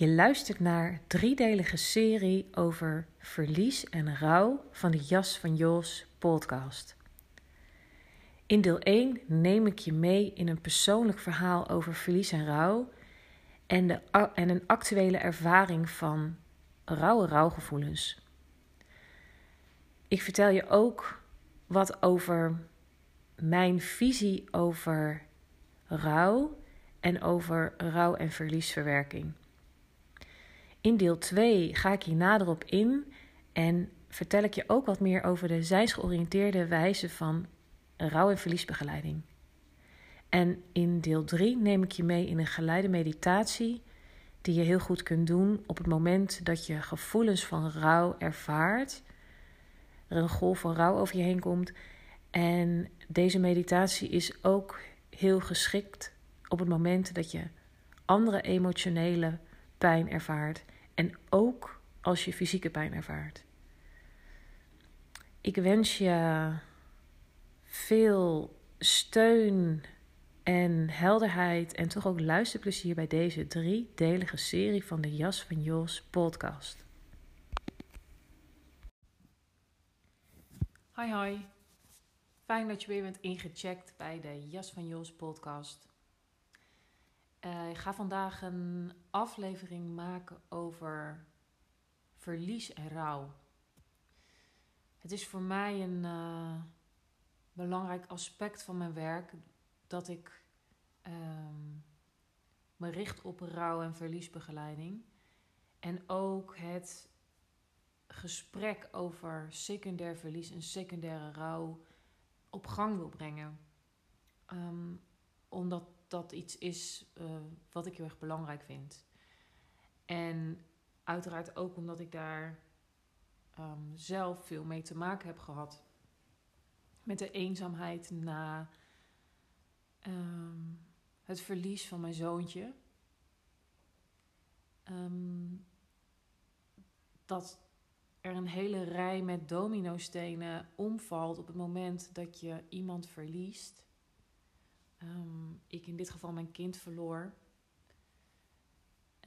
Je luistert naar driedelige serie over verlies en rouw van de Jas van Jos podcast. In deel 1 neem ik je mee in een persoonlijk verhaal over verlies en rouw en, de, en een actuele ervaring van rauwe rouwgevoelens. Ik vertel je ook wat over mijn visie over rouw en over rouw- en verliesverwerking. In deel 2 ga ik hier nader op in en vertel ik je ook wat meer over de zijsgeoriënteerde wijze van rouw- en verliesbegeleiding. En in deel 3 neem ik je mee in een geleide meditatie die je heel goed kunt doen op het moment dat je gevoelens van rouw ervaart, er een golf van rouw over je heen komt. En deze meditatie is ook heel geschikt op het moment dat je andere emotionele pijn ervaart en ook als je fysieke pijn ervaart. Ik wens je veel steun en helderheid en toch ook luisterplezier bij deze driedelige serie van de Jas van Jos podcast. Hoi hoi, fijn dat je weer bent ingecheckt bij de Jas van Jos podcast. Uh, ik ga vandaag een aflevering maken over verlies en rouw. Het is voor mij een uh, belangrijk aspect van mijn werk dat ik um, me richt op rouw- en verliesbegeleiding. En ook het gesprek over secundair verlies en secundaire rouw op gang wil brengen. Um, omdat dat iets is uh, wat ik heel erg belangrijk vind. En uiteraard ook omdat ik daar um, zelf veel mee te maken heb gehad. Met de eenzaamheid na um, het verlies van mijn zoontje. Um, dat er een hele rij met dominostenen omvalt op het moment dat je iemand verliest. Um, ik in dit geval mijn kind verloor.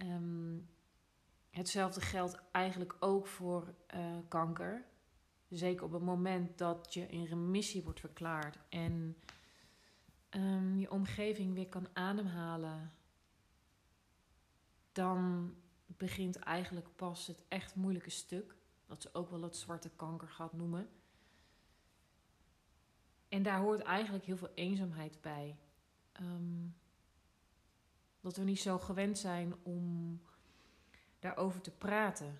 Um, hetzelfde geldt eigenlijk ook voor uh, kanker. Zeker op het moment dat je in remissie wordt verklaard en um, je omgeving weer kan ademhalen, dan begint eigenlijk pas het echt moeilijke stuk. Dat ze ook wel het zwarte kankergat noemen. En daar hoort eigenlijk heel veel eenzaamheid bij. Um, dat we niet zo gewend zijn om daarover te praten.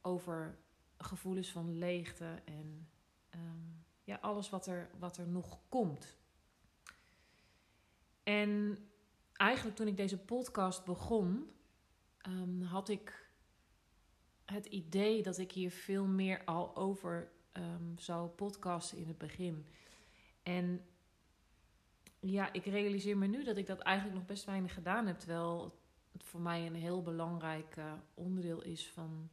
Over gevoelens van leegte en um, ja, alles wat er, wat er nog komt. En eigenlijk toen ik deze podcast begon, um, had ik het idee dat ik hier veel meer al over zou podcasten in het begin. En ja, ik realiseer me nu dat ik dat eigenlijk nog best weinig gedaan heb. Terwijl het voor mij een heel belangrijk uh, onderdeel is van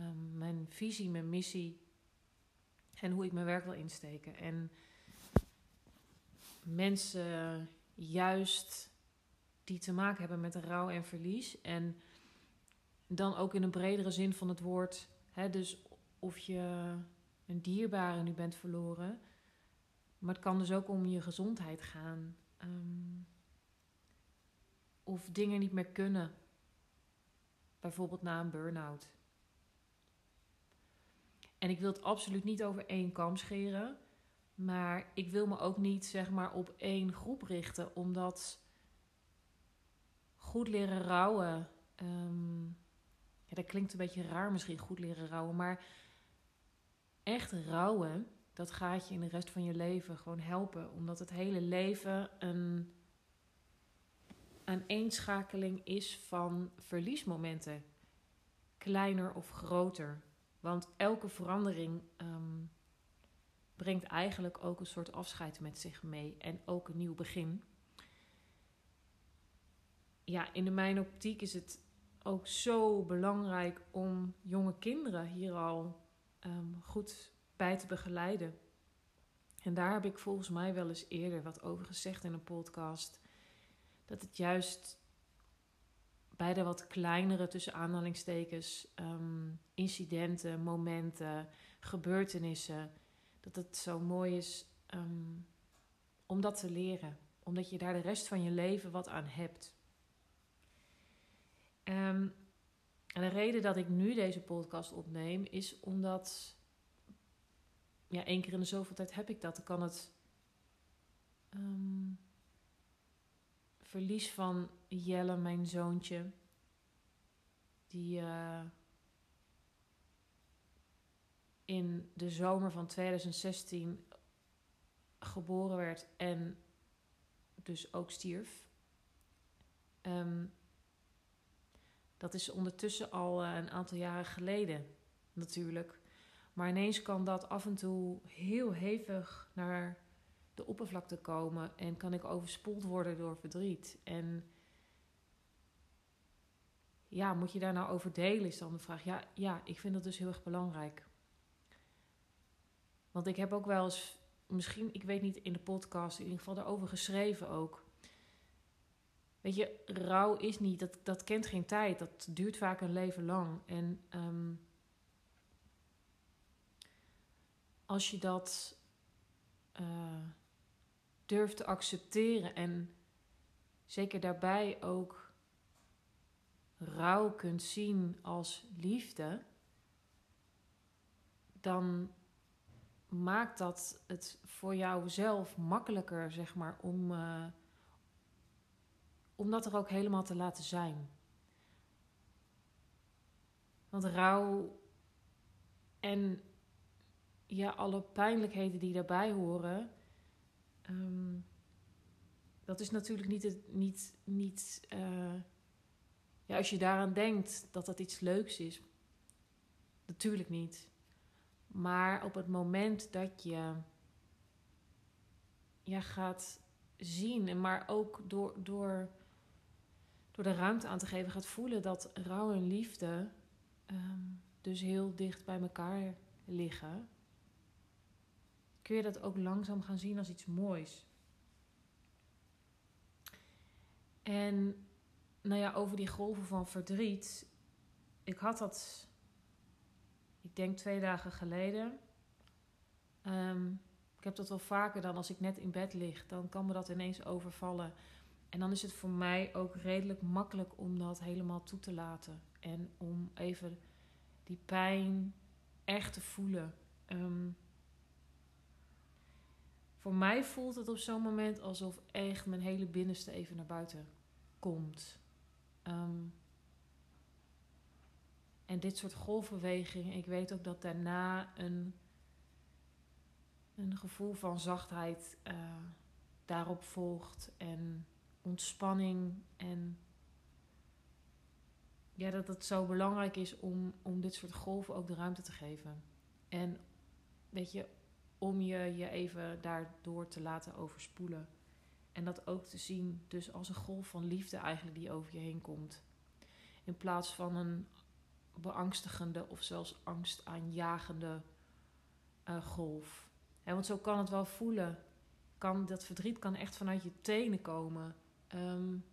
um, mijn visie, mijn missie en hoe ik mijn werk wil insteken. En mensen juist die te maken hebben met rouw en verlies. En dan ook in een bredere zin van het woord. Hè, dus of je een dierbare nu bent verloren. Maar het kan dus ook om je gezondheid gaan. Um, of dingen niet meer kunnen. bijvoorbeeld na een burn-out. En ik wil het absoluut niet over één kam scheren. Maar ik wil me ook niet zeg maar op één groep richten. Omdat goed leren rouwen. Um, ja, dat klinkt een beetje raar misschien, goed leren rouwen. Maar echt rouwen, dat gaat je in de rest van je leven gewoon helpen. Omdat het hele leven een aaneenschakeling is van verliesmomenten. Kleiner of groter. Want elke verandering ehm, brengt eigenlijk ook een soort afscheid met zich mee en ook een nieuw begin. Ja, in de mijn optiek is het ook zo belangrijk om jonge kinderen hier al ehm, goed bij te begeleiden. En daar heb ik volgens mij wel eens eerder wat over gezegd in een podcast. Dat het juist bij de wat kleinere, tussen aanhalingstekens, ehm, incidenten, momenten, gebeurtenissen, dat het zo mooi is ehm, om dat te leren. Omdat je daar de rest van je leven wat aan hebt. Ehm, en de reden dat ik nu deze podcast opneem is omdat, ja, één keer in de zoveel tijd heb ik dat. Dan kan het verlies van Jelle, mijn zoontje. Die uh, in de zomer van 2016 geboren werd en dus ook stierf. Um, dat is ondertussen al uh, een aantal jaren geleden natuurlijk. Maar ineens kan dat af en toe heel hevig naar de oppervlakte komen en kan ik overspoeld worden door verdriet. En ja, moet je daar nou over delen, is dan de vraag. Ja, ja, ik vind dat dus heel erg belangrijk. Want ik heb ook wel eens, misschien, ik weet niet in de podcast, in ieder geval daarover geschreven ook. Weet je, rouw is niet, dat, dat kent geen tijd. Dat duurt vaak een leven lang. En ehm, als je dat uh, durft te accepteren en zeker daarbij ook rouw kunt zien als liefde, dan maakt dat het voor jouzelf makkelijker, zeg maar, om, uh, om dat er ook helemaal te laten zijn. Want rouw en ja, alle pijnlijkheden die daarbij horen, um, dat is natuurlijk niet, het, niet, niet uh, ja, als je daaraan denkt dat dat iets leuks is. Natuurlijk niet. Maar op het moment dat je ja, gaat zien, en maar ook door, door, door de ruimte aan te geven, gaat voelen dat rouw en liefde um, dus heel dicht bij elkaar liggen kun je dat ook langzaam gaan zien als iets moois. En nou ja, over die golven van verdriet. Ik had dat, ik denk twee dagen geleden. Um, ik heb dat wel vaker dan als ik net in bed lig. Dan kan me dat ineens overvallen. En dan is het voor mij ook redelijk makkelijk om dat helemaal toe te laten. En om even die pijn echt te voelen. Um, voor mij voelt het op zo'n moment alsof echt mijn hele binnenste even naar buiten komt. Um, en dit soort golfbewegingen, ik weet ook dat daarna een, een gevoel van zachtheid uh, daarop volgt. En ontspanning. En ja, dat het zo belangrijk is om, om dit soort golven ook de ruimte te geven. En weet je, om je je even daardoor te laten overspoelen. En dat ook te zien, dus als een golf van liefde eigenlijk die over je heen komt. In plaats van een beangstigende of zelfs angstaanjagende uh, golf. want zo kan het wel voelen. Kan, dat verdriet kan echt vanuit je tenen komen. Um,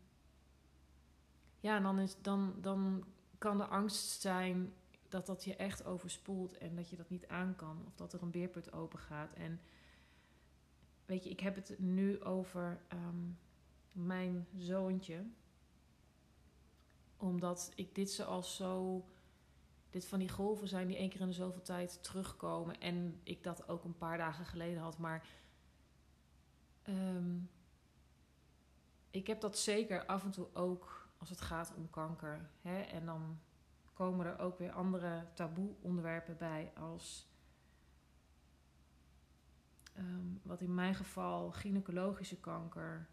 ja, dan, is, dan, dan kan de angst zijn dat dat je echt overspoelt en dat je dat niet aan kan. Of dat er een beerput open gaat. En weet je, ik heb het nu over um, mijn zoontje. Omdat ik dit zoals zo. Dit van die golven zijn die één keer in de zoveel tijd terugkomen. En ik dat ook een paar dagen geleden had. Maar um, ik heb dat zeker af en toe ook als het gaat om kanker. Hè? En dan komen er ook weer andere taboe-onderwerpen bij als. Um, wat in mijn geval gynaecologische kanker,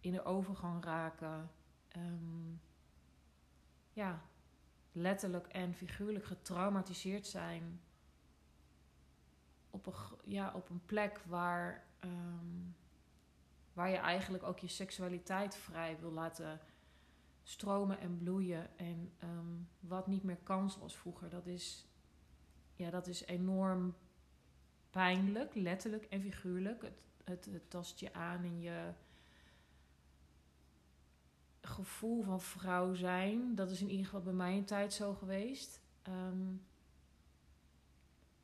in de overgang raken, um, ja, letterlijk en figuurlijk getraumatiseerd zijn op een, ja, op een plek waar, um, waar je eigenlijk ook je seksualiteit vrij wil laten stromen en bloeien. En um, wat niet meer kan zoals vroeger, dat is, ja, dat is enorm pijnlijk, letterlijk en figuurlijk. Het, het, het tast je aan in je gevoel van vrouw zijn. Dat is in ieder geval bij mij een tijd zo geweest. Um,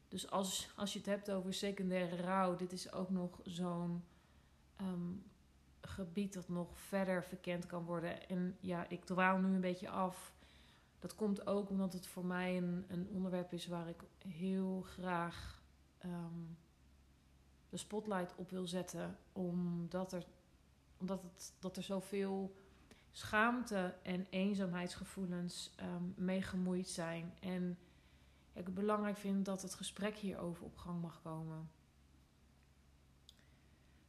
dus als, als je het hebt over secundaire rouw, dit is ook nog zo'n um, gebied dat nog verder verkend kan worden. En ja, ik dwaal nu een beetje af. Dat komt ook omdat het voor mij een, een onderwerp is waar ik heel graag um, de spotlight op wil zetten. Omdat er, omdat het, dat er zoveel schaamte en eenzaamheidsgevoelens um, mee gemoeid zijn. En ik het belangrijk vind dat het gesprek hierover op gang mag komen.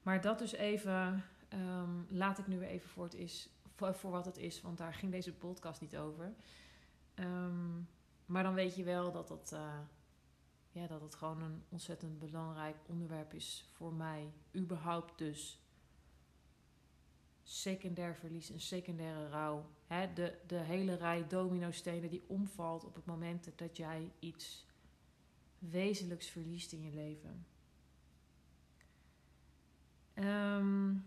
Maar dat dus even, um, laat ik nu weer even voor, het is, voor, wat het is, want daar ging deze podcast niet over. Um, maar dan weet je wel dat het, uh, ja, dat het gewoon een ontzettend belangrijk onderwerp is voor mij. Überhaupt dus secundair verlies en secundaire rouw. De, de hele rij dominostenen die omvalt op het moment dat jij iets wezenlijks verliest in je leven. Um,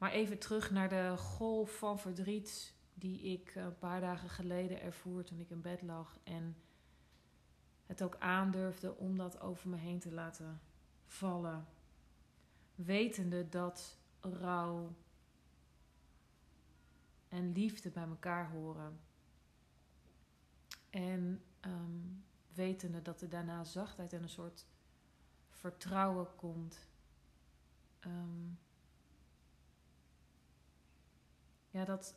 maar even terug naar de golf van verdriet die ik een paar dagen geleden ervoer toen ik in bed lag. En het ook aandurfde om dat over me heen te laten vallen. Wetende dat rouw en liefde bij elkaar horen. En um, wetende dat er daarna zachtheid en een soort vertrouwen komt. Um, ja, dat,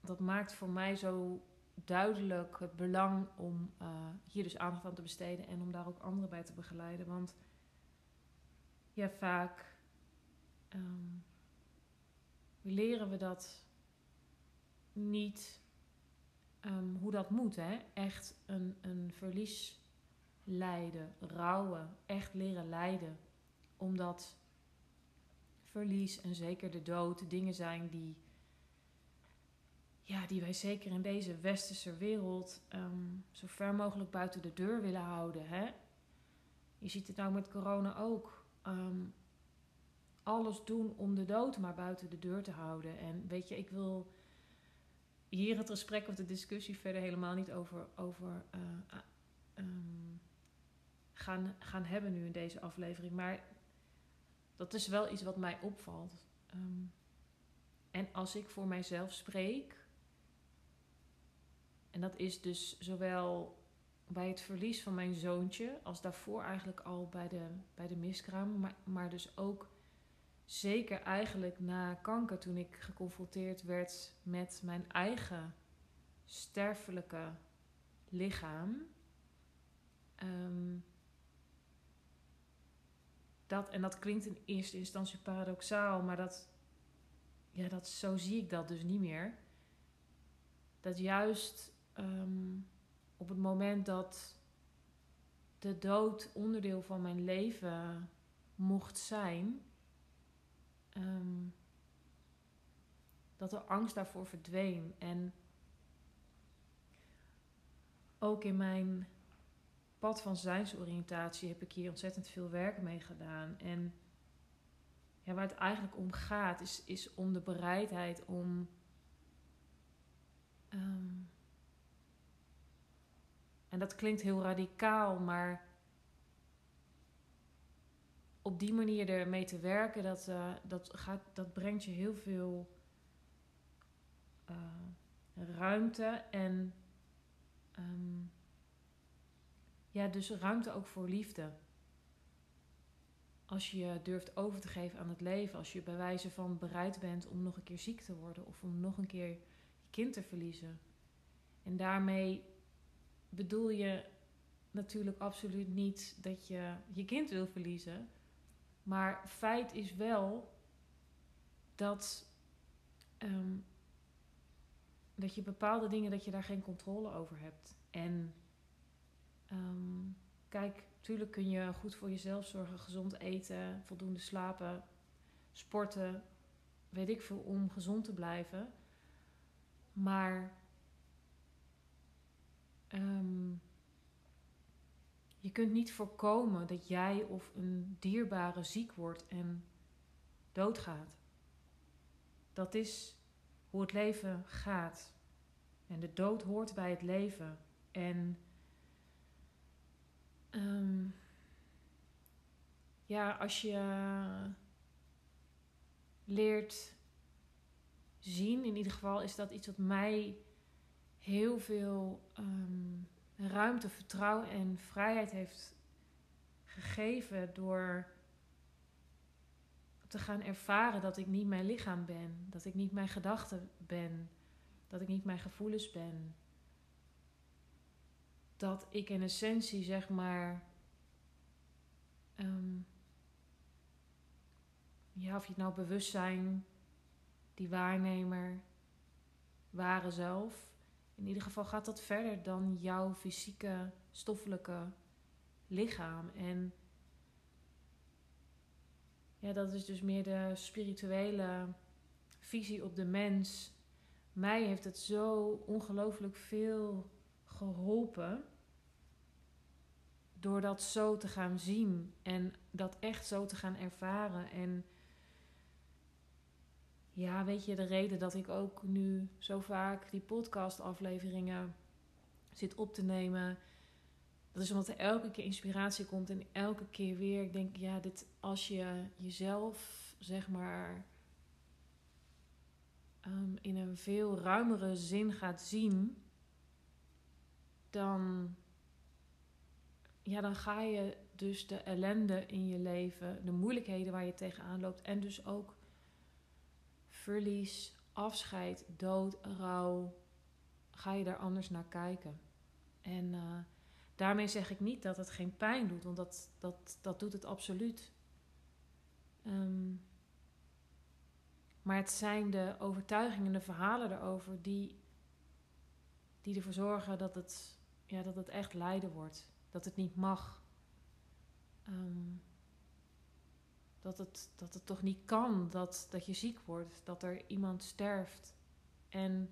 dat maakt voor mij zo duidelijk het belang om uh, hier dus aandacht aan te besteden en om daar ook anderen bij te begeleiden. Want ja, vaak um, leren we dat niet um, hoe dat moet. Hè? Echt een, een verlies lijden, rouwen, echt leren lijden. Omdat verlies en zeker de dood dingen zijn die, ja, die wij zeker in deze westerse wereld um, zo ver mogelijk buiten de deur willen houden. Hè? Je ziet het nou met corona ook. Um, alles doen om de dood maar buiten de deur te houden. En weet je, ik wil hier het gesprek of de discussie verder helemaal niet over, over uh, um, gaan, gaan hebben nu in deze aflevering. Maar dat is wel iets wat mij opvalt. Um, en als ik voor mijzelf spreek, en dat is dus zowel bij het verlies van mijn zoontje, als daarvoor eigenlijk al bij de, bij de miskraam, maar, maar dus ook zeker eigenlijk na kanker, toen ik geconfronteerd werd met mijn eigen sterfelijke lichaam. Um, dat, en dat klinkt in eerste instantie paradoxaal, maar dat, ja, dat, zo zie ik dat dus niet meer. Dat juist um, op het moment dat de dood onderdeel van mijn leven mocht zijn, um, dat de angst daarvoor verdween. En ook in mijn pad van zijnsoriëntatie heb ik hier ontzettend veel werk mee gedaan. En ja, waar het eigenlijk om gaat, is, is om de bereidheid om. Um, en dat klinkt heel radicaal, maar op die manier ermee te werken, dat, uh, dat, gaat, dat brengt je heel veel ruimte en ehm, ja, dus ruimte ook voor liefde. Als je durft over te geven aan het leven, als je bij wijze van bereid bent om nog een keer ziek te worden of om nog een keer je kind te verliezen. En daarmee bedoel je natuurlijk absoluut niet dat je je kind wil verliezen. Maar feit is wel dat, ehm, dat je bepaalde dingen, dat je daar geen controle over hebt. En ehm, kijk, natuurlijk kun je goed voor jezelf zorgen, gezond eten, voldoende slapen, sporten, weet ik veel, om gezond te blijven. Maar ehm, je kunt niet voorkomen dat jij of een dierbare ziek wordt en doodgaat. Dat is hoe het leven gaat. En de dood hoort bij het leven. En um, ja, als je leert zien, in ieder geval is dat iets wat mij heel veel um, ruimte, vertrouwen en vrijheid heeft gegeven door te gaan ervaren dat ik niet mijn lichaam ben, dat ik niet mijn gedachten ben, dat ik niet mijn gevoelens ben. Dat ik in essentie zeg maar. Um, ja, of je het nou bewustzijn, die waarnemer, ware zelf in ieder geval gaat dat verder dan jouw fysieke, stoffelijke lichaam. En ja, dat is dus meer de spirituele visie op de mens. Mij heeft het zo ongelooflijk veel geholpen. Door dat zo te gaan zien en dat echt zo te gaan ervaren. En ja, weet je, de reden dat ik ook nu zo vaak die podcastafleveringen zit op te nemen. Dat is omdat er elke keer inspiratie komt en elke keer weer. Ik denk, ja, dit, als je jezelf, zeg maar, um, in een veel ruimere zin gaat zien, dan, ja, dan ga je dus de ellende in je leven, de moeilijkheden waar je tegenaan loopt en dus ook verlies, afscheid, dood, rouw, ga je daar anders naar kijken. En uh, daarmee zeg ik niet dat het geen pijn doet, want dat, dat, dat doet het absoluut. Um, maar het zijn de overtuigingen, de verhalen erover die, die ervoor zorgen dat het, ja, dat het echt lijden wordt. Dat het niet mag. Um, dat het, dat het toch niet kan dat, dat je ziek wordt, dat er iemand sterft. En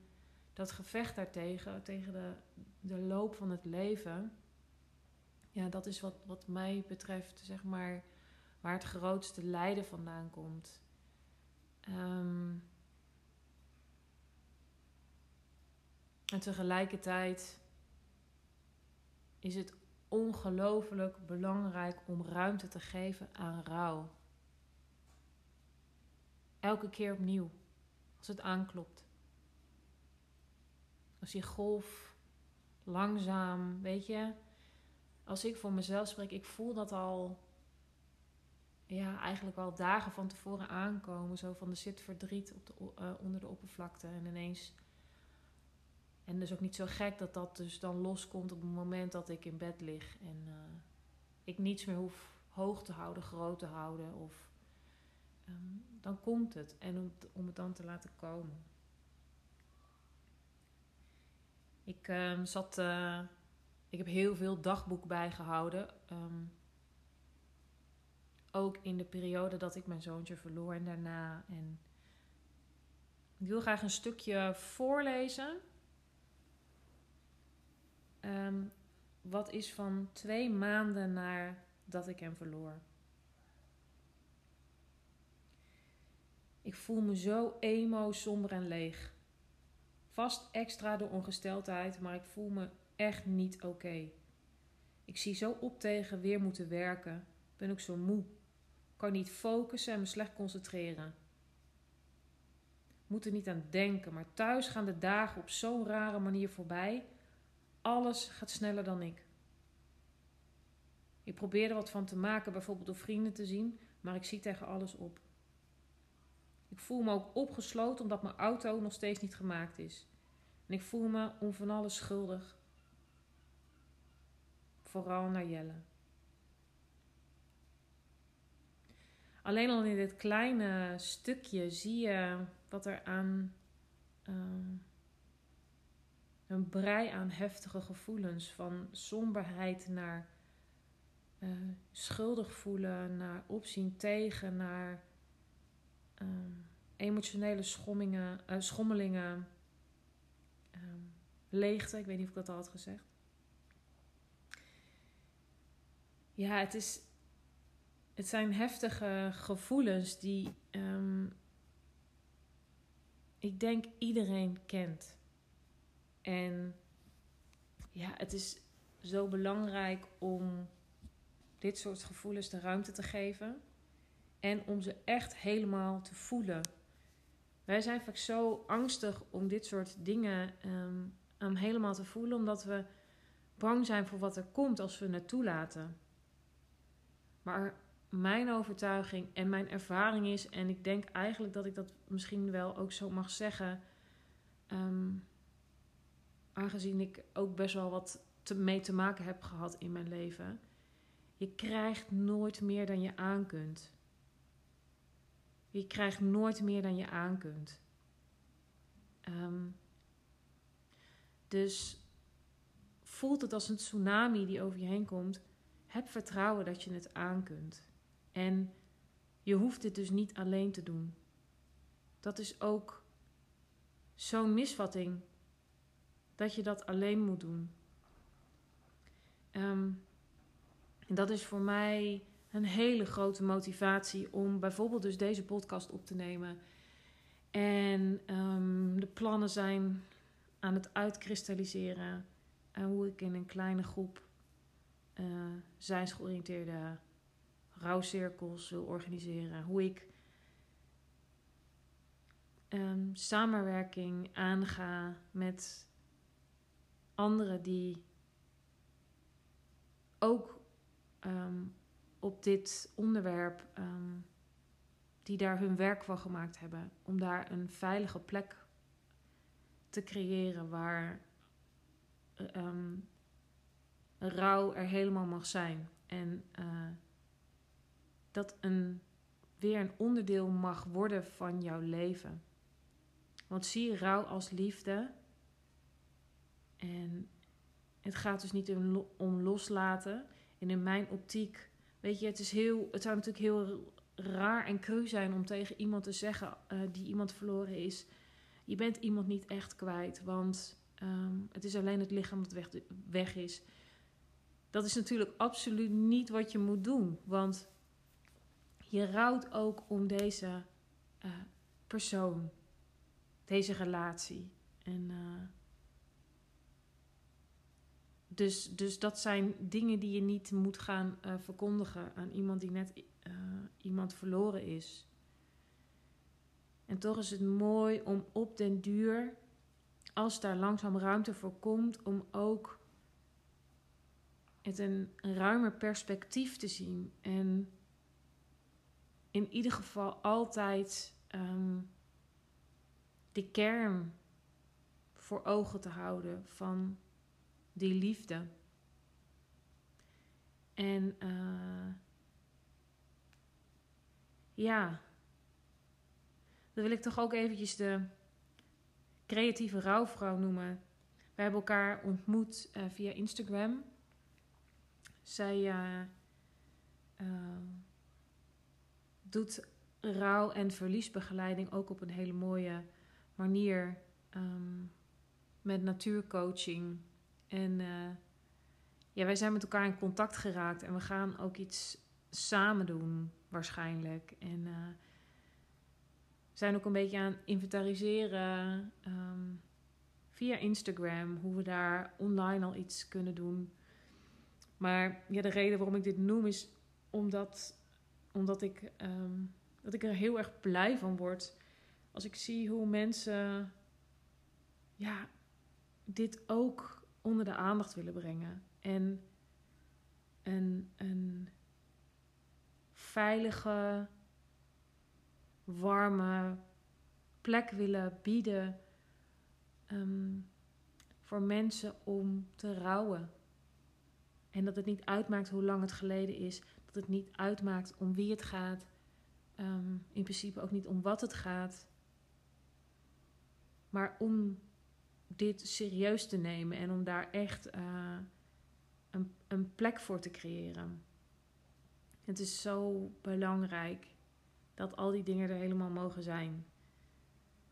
dat gevecht daartegen, tegen de, de loop van het leven, ja, dat is wat, wat mij betreft, zeg maar, waar het grootste lijden vandaan komt. Um, en tegelijkertijd is het ongelooflijk belangrijk om ruimte te geven aan rouw. Elke keer opnieuw. Als het aanklopt. Als die golf langzaam, weet je. Als ik voor mezelf spreek, ik voel dat al. Ja, eigenlijk al dagen van tevoren aankomen. Zo van er zit verdriet op de, uh, onder de oppervlakte. En ineens. En dus ook niet zo gek dat dat dus dan loskomt op het moment dat ik in bed lig. En uh, ik niets meer hoef hoog te houden, groot te houden. Of Ehm, dan komt het. En om, om het dan te laten komen. Ik um, zat. Uh, ik heb heel veel dagboek bijgehouden. Um, ook in de periode dat ik mijn zoontje verloor en daarna. En ik wil graag een stukje voorlezen. Um, wat is van twee maanden naar dat ik hem verloor. Ik voel me zo emo, somber en leeg. Vast extra door ongesteldheid, maar ik voel me echt niet oké. Ik zie zo op tegen weer moeten werken. Ben ook zo moe. Kan niet focussen en me slecht concentreren. moet er niet aan denken. Maar thuis gaan de dagen op zo'n rare manier voorbij. Alles gaat sneller dan ik. Ik probeer er wat van te maken, bijvoorbeeld door vrienden te zien, maar ik zie tegen alles op. Ik voel me ook opgesloten omdat mijn auto nog steeds niet gemaakt is. En ik voel me om van alles schuldig. Vooral naar Jelle. Alleen al in dit kleine stukje zie je wat er aan uh, een brei aan heftige gevoelens, van somberheid naar uh, schuldig voelen, naar opzien tegen, naar uh, emotionele schommingen, uh, schommelingen, ehm, leegte. Ik weet niet of ik dat al had gezegd. Ja, het is het zijn heftige gevoelens die um, ik denk iedereen kent. En ja, het is zo belangrijk om dit soort gevoelens de ruimte te geven en om ze echt helemaal te voelen. Wij zijn vaak zo angstig om dit soort dingen um, helemaal te voelen, omdat we bang zijn voor wat er komt als we het toelaten. Maar mijn overtuiging en mijn ervaring is, en ik denk eigenlijk dat ik dat misschien wel ook zo mag zeggen, ehm, aangezien ik ook best wel wat mee te maken heb gehad in mijn leven. Je krijgt nooit meer dan je aan kunt. Je krijgt nooit meer dan je aan kunt. Ehm, dus voelt het als een tsunami die over je heen komt. Heb vertrouwen dat je het aan kunt. En je hoeft dit dus niet alleen te doen. Dat is ook zo'n misvatting dat je dat alleen moet doen. Um, dat is voor mij een hele grote motivatie om bijvoorbeeld dus deze podcast op te nemen. En um, de plannen zijn aan het uitkristalliseren. En hoe ik in een kleine groep uh, zijnsgeoriënteerde rouwcirkels wil organiseren. Hoe ik um, samenwerking aanga met anderen die ook um, op dit onderwerp, um, die daar hun werk van gemaakt hebben, om daar een veilige plek te creëren waar um, rouw er helemaal mag zijn. En uh, dat een, weer een onderdeel mag worden van jouw leven. Want zie rouw als liefde. En het gaat dus niet om, loslaten. En in mijn optiek, weet je, het, is heel, het zou natuurlijk heel raar en cru zijn om tegen iemand te zeggen uh, die iemand verloren is: Je bent iemand niet echt kwijt, want um, het is alleen het lichaam dat weg, is. Dat is natuurlijk absoluut niet wat je moet doen, want je rouwt ook om deze uh, persoon, deze relatie. En uh, dus, dus dat zijn dingen die je niet moet gaan uh, verkondigen aan iemand die net iemand verloren is. En toch is het mooi om op den duur, als daar langzaam ruimte voor komt, om ook het een, ruimer perspectief te zien. En in ieder geval altijd um, de kern voor ogen te houden van die liefde. En uh, ja, dan wil ik toch ook eventjes de creatieve rouwvrouw noemen. We hebben elkaar ontmoet uh, via Instagram. Zij uh, doet rouw- en verliesbegeleiding ook op een hele mooie manier. Um, met natuurcoaching. En uh, ja, wij zijn met elkaar in contact geraakt. En we gaan ook iets samen doen, waarschijnlijk. En uh, zijn ook een beetje aan inventariseren um, via Instagram. Hoe we daar online al iets kunnen doen. Maar ja, de reden waarom ik dit noem is omdat omdat ik, um, dat ik er heel erg blij van word als ik zie hoe mensen ja, dit ook onder de aandacht willen brengen. En een, een veilige, warme plek willen bieden ehm, voor mensen om te rouwen. En dat het niet uitmaakt hoe lang het geleden is. Dat het niet uitmaakt om wie het gaat. Ehm, in principe ook niet om wat het gaat. Maar om dit serieus te nemen en om daar echt uh, een, een plek voor te creëren. Het is zo belangrijk dat al die dingen er helemaal mogen zijn.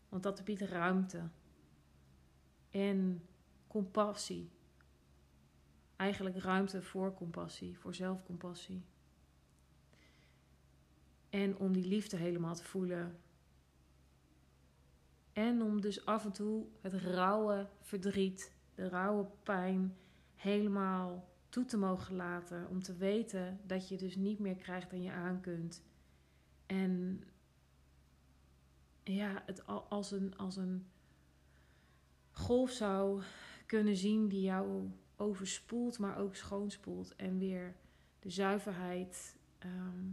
Want dat biedt ruimte en compassie. Eigenlijk ruimte voor compassie, voor zelfcompassie. En om die liefde helemaal te voelen. En om dus af en toe het rauwe verdriet, de rauwe pijn helemaal toe te mogen laten. Om te weten dat je dus niet meer krijgt dan je aan kunt. En ja, het als een, als een golf zou kunnen zien die jou overspoelt, maar ook schoonspoelt. En weer de zuiverheid ehm,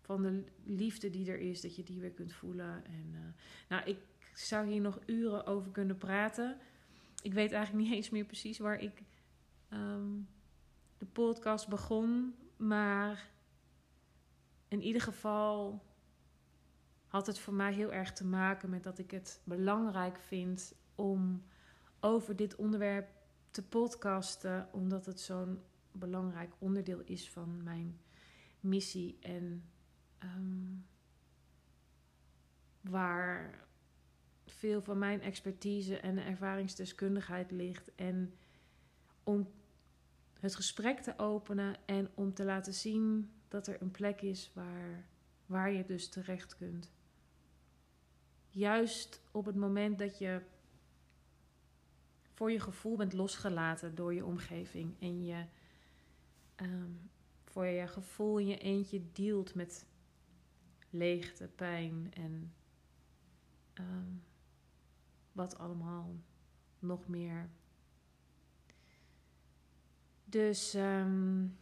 van de liefde die er is, dat je die weer kunt voelen. En, uh, nou, ik zou hier nog uren over kunnen praten. Ik weet eigenlijk niet eens meer precies waar ik Ehm, de podcast begon. Maar in ieder geval had het voor mij heel erg te maken met dat ik het belangrijk vind om over dit onderwerp te podcasten, omdat het zo'n belangrijk onderdeel is van mijn missie en ehm, waar veel van mijn expertise en ervaringsdeskundigheid ligt. En om het gesprek te openen en om te laten zien dat er een plek is waar, waar je dus terecht kunt. Juist op het moment dat je voor je gevoel bent losgelaten door je omgeving en je ehm, voor je gevoel in je eentje dealt met leegte, pijn en ehm, wat allemaal nog meer dus um,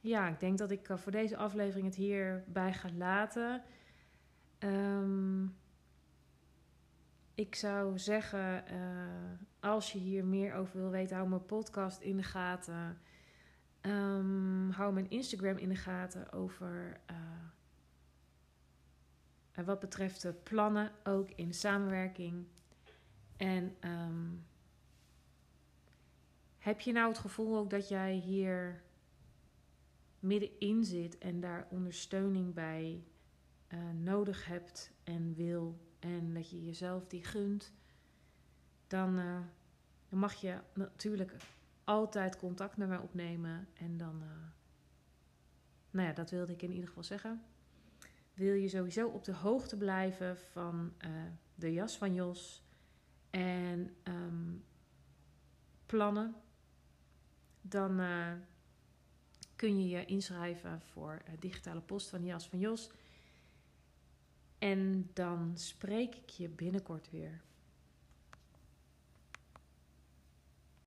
ja, ik denk dat ik eh, voor deze aflevering het hierbij ga laten. Um, ik zou zeggen, uh, als je hier meer over wil weten, hou mijn podcast in de gaten. Um, hou mijn Instagram in de gaten over uh, wat betreft de plannen, ook in samenwerking. En um, heb je nou het gevoel ook dat jij hier middenin zit en daar ondersteuning bij uh, nodig hebt en wil en dat je jezelf die gunt, dan, uh, dan mag je natuurlijk altijd contact met mij opnemen en dan, uh, nou ja, dat wilde ik in ieder geval zeggen. Wil je sowieso op de hoogte blijven van de jas van Jos en um, plannen dan uh, kun je je inschrijven voor uh, digitale post van Jas van Jos. En dan spreek ik je binnenkort weer.